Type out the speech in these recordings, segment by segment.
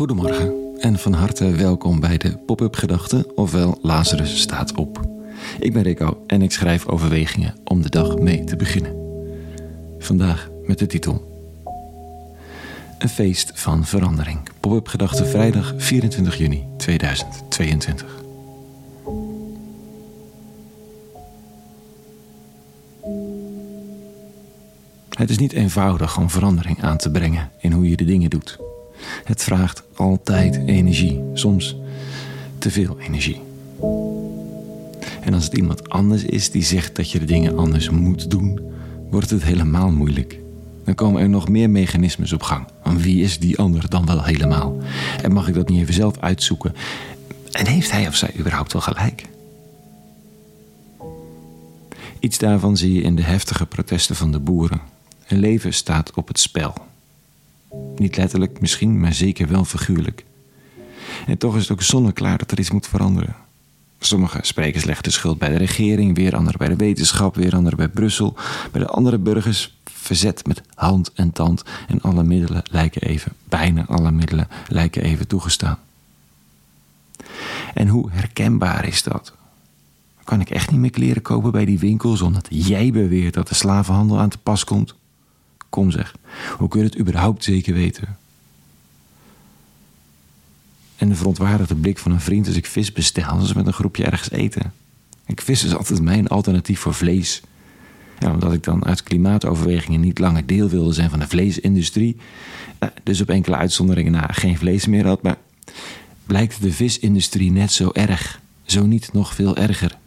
Goedemorgen en van harte welkom bij de Pop-up Gedachten, ofwel Lazarus staat op. Ik ben Rico en ik schrijf overwegingen om de dag mee te beginnen. Vandaag met de titel Een feest van verandering. Pop-up Gedachten vrijdag 24 juni 2022. Het is niet eenvoudig om verandering aan te brengen in hoe je de dingen doet. Het vraagt altijd energie, soms te veel energie. En als het iemand anders is die zegt dat je de dingen anders moet doen, wordt het helemaal moeilijk. Dan komen er nog meer mechanismes op gang. Want wie is die ander dan wel helemaal? En mag ik dat niet even zelf uitzoeken? En heeft hij of zij überhaupt wel gelijk? Iets daarvan zie je in de heftige protesten van de boeren. Hun leven staat op het spel. Niet letterlijk misschien, maar zeker wel figuurlijk. En toch is het ook zonneklaar dat er iets moet veranderen. Sommige sprekers leggen de schuld bij de regering, weer anderen bij de wetenschap, weer anderen bij Brussel. Bij de andere burgers verzet met hand en tand en alle middelen lijken even, bijna alle middelen lijken even toegestaan. En hoe herkenbaar is dat? Kan ik echt niet meer kleren kopen bij die winkels omdat jij beweert dat de slavenhandel aan te pas komt? Kom zeg, hoe kun je het überhaupt zeker weten? En de verontwaardigde blik van een vriend als ik vis bestel, als met een groepje ergens eten. Ik vis is altijd mijn alternatief voor vlees. Ja, omdat ik dan uit klimaatoverwegingen niet langer deel wilde zijn van de vleesindustrie. Eh, dus op enkele uitzonderingen na geen vlees meer had. Maar blijkt de visindustrie net zo erg, zo niet nog veel erger.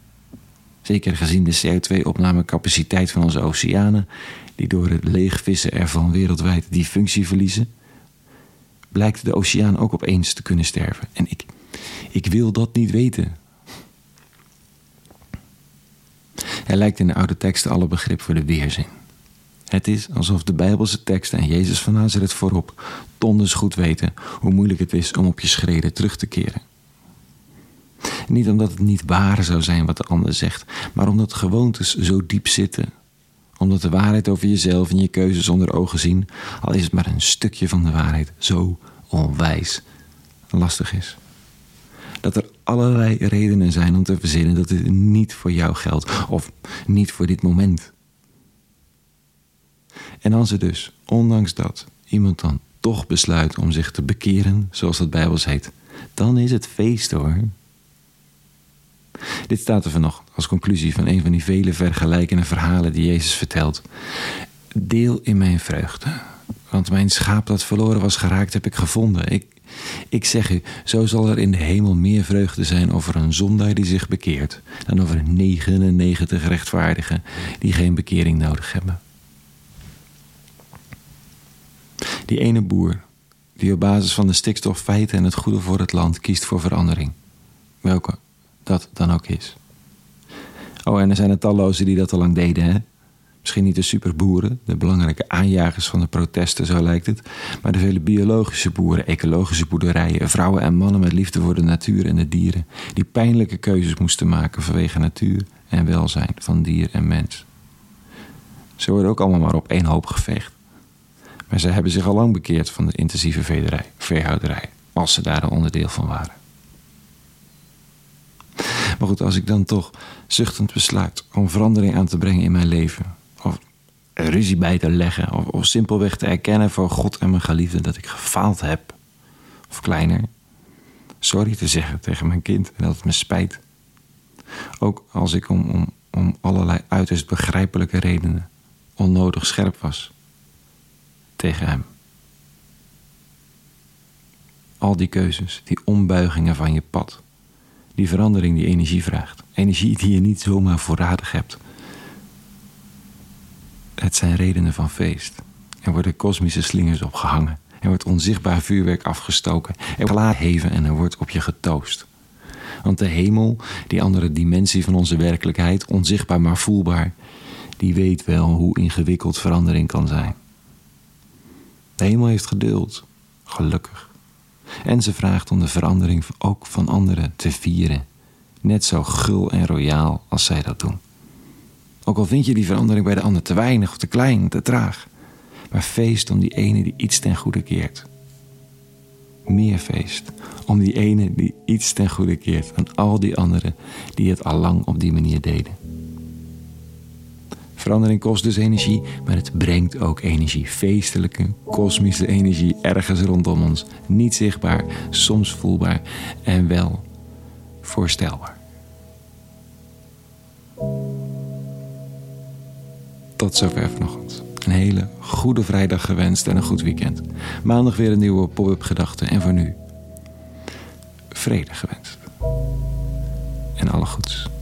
Zeker gezien de CO2-opnamecapaciteit van onze oceanen, die door het leegvissen ervan wereldwijd die functie verliezen, blijkt de oceaan ook opeens te kunnen sterven. En ik, ik wil dat niet weten. Er lijkt in de oude teksten alle begrip voor de weerzin. Het is alsof de Bijbelse teksten en Jezus van Nazareth voorop donders goed weten hoe moeilijk het is om op je schreden terug te keren. Niet omdat het niet waar zou zijn wat de ander zegt, maar omdat gewoontes zo diep zitten. Omdat de waarheid over jezelf en je keuzes onder ogen zien, al is het maar een stukje van de waarheid, zo onwijs lastig is. Dat er allerlei redenen zijn om te verzinnen dat dit niet voor jou geldt of niet voor dit moment. En als er dus, ondanks dat, iemand dan toch besluit om zich te bekeren, zoals dat Bijbels heet, dan is het feest hoor. Dit staat er vanochtend als conclusie van een van die vele vergelijkende verhalen die Jezus vertelt. Deel in mijn vreugde, want mijn schaap dat verloren was geraakt heb ik gevonden. Ik, ik zeg u, zo zal er in de hemel meer vreugde zijn over een zondaar die zich bekeert, dan over 99 rechtvaardigen die geen bekering nodig hebben. Die ene boer, die op basis van de stikstoffeiten en het goede voor het land kiest voor verandering. Welke dat dan ook is. Oh, en er zijn er tallozen die dat al lang deden, hè? Misschien niet de superboeren, de belangrijke aanjagers van de protesten, zo lijkt het, maar de vele biologische boeren, ecologische boerderijen, vrouwen en mannen met liefde voor de natuur en de dieren, die pijnlijke keuzes moesten maken vanwege natuur en welzijn van dier en mens. Ze worden ook allemaal maar op één hoop geveegd. Maar ze hebben zich al lang bekeerd van de intensieve vederij, veehouderij, als ze daar een onderdeel van waren. Maar goed, als ik dan toch zuchtend besluit om verandering aan te brengen in mijn leven, of ruzie bij te leggen, of, of simpelweg te erkennen voor God en mijn geliefde dat ik gefaald heb, of kleiner, sorry te zeggen tegen mijn kind en dat het me spijt. Ook als ik om, om, om allerlei uiterst begrijpelijke redenen onnodig scherp was tegen hem. Al die keuzes, die ombuigingen van je pad die verandering die energie vraagt. Energie die je niet zomaar voorradig hebt. Het zijn redenen van feest. Er worden kosmische slingers opgehangen. Er wordt onzichtbaar vuurwerk afgestoken. Er wordt heven en er wordt op je getoost. Want de hemel, die andere dimensie van onze werkelijkheid, onzichtbaar maar voelbaar, die weet wel hoe ingewikkeld verandering kan zijn. De hemel heeft geduld, gelukkig. En ze vraagt om de verandering ook van anderen te vieren. Net zo gul en royaal als zij dat doen. Ook al vind je die verandering bij de ander te weinig of te klein, te traag. Maar feest om die ene die iets ten goede keert. meer feest. Om die ene die iets ten goede keert aan al die anderen die het al lang op die manier deden. Verandering kost dus energie, maar het brengt ook energie. Feestelijke, kosmische energie ergens rondom ons. Niet zichtbaar, soms voelbaar en wel voorstelbaar. Tot zover vanochtend. Een hele goede vrijdag gewenst en een goed weekend. Maandag weer een nieuwe pop-up gedachte en voor nu vrede gewenst. En alle goeds.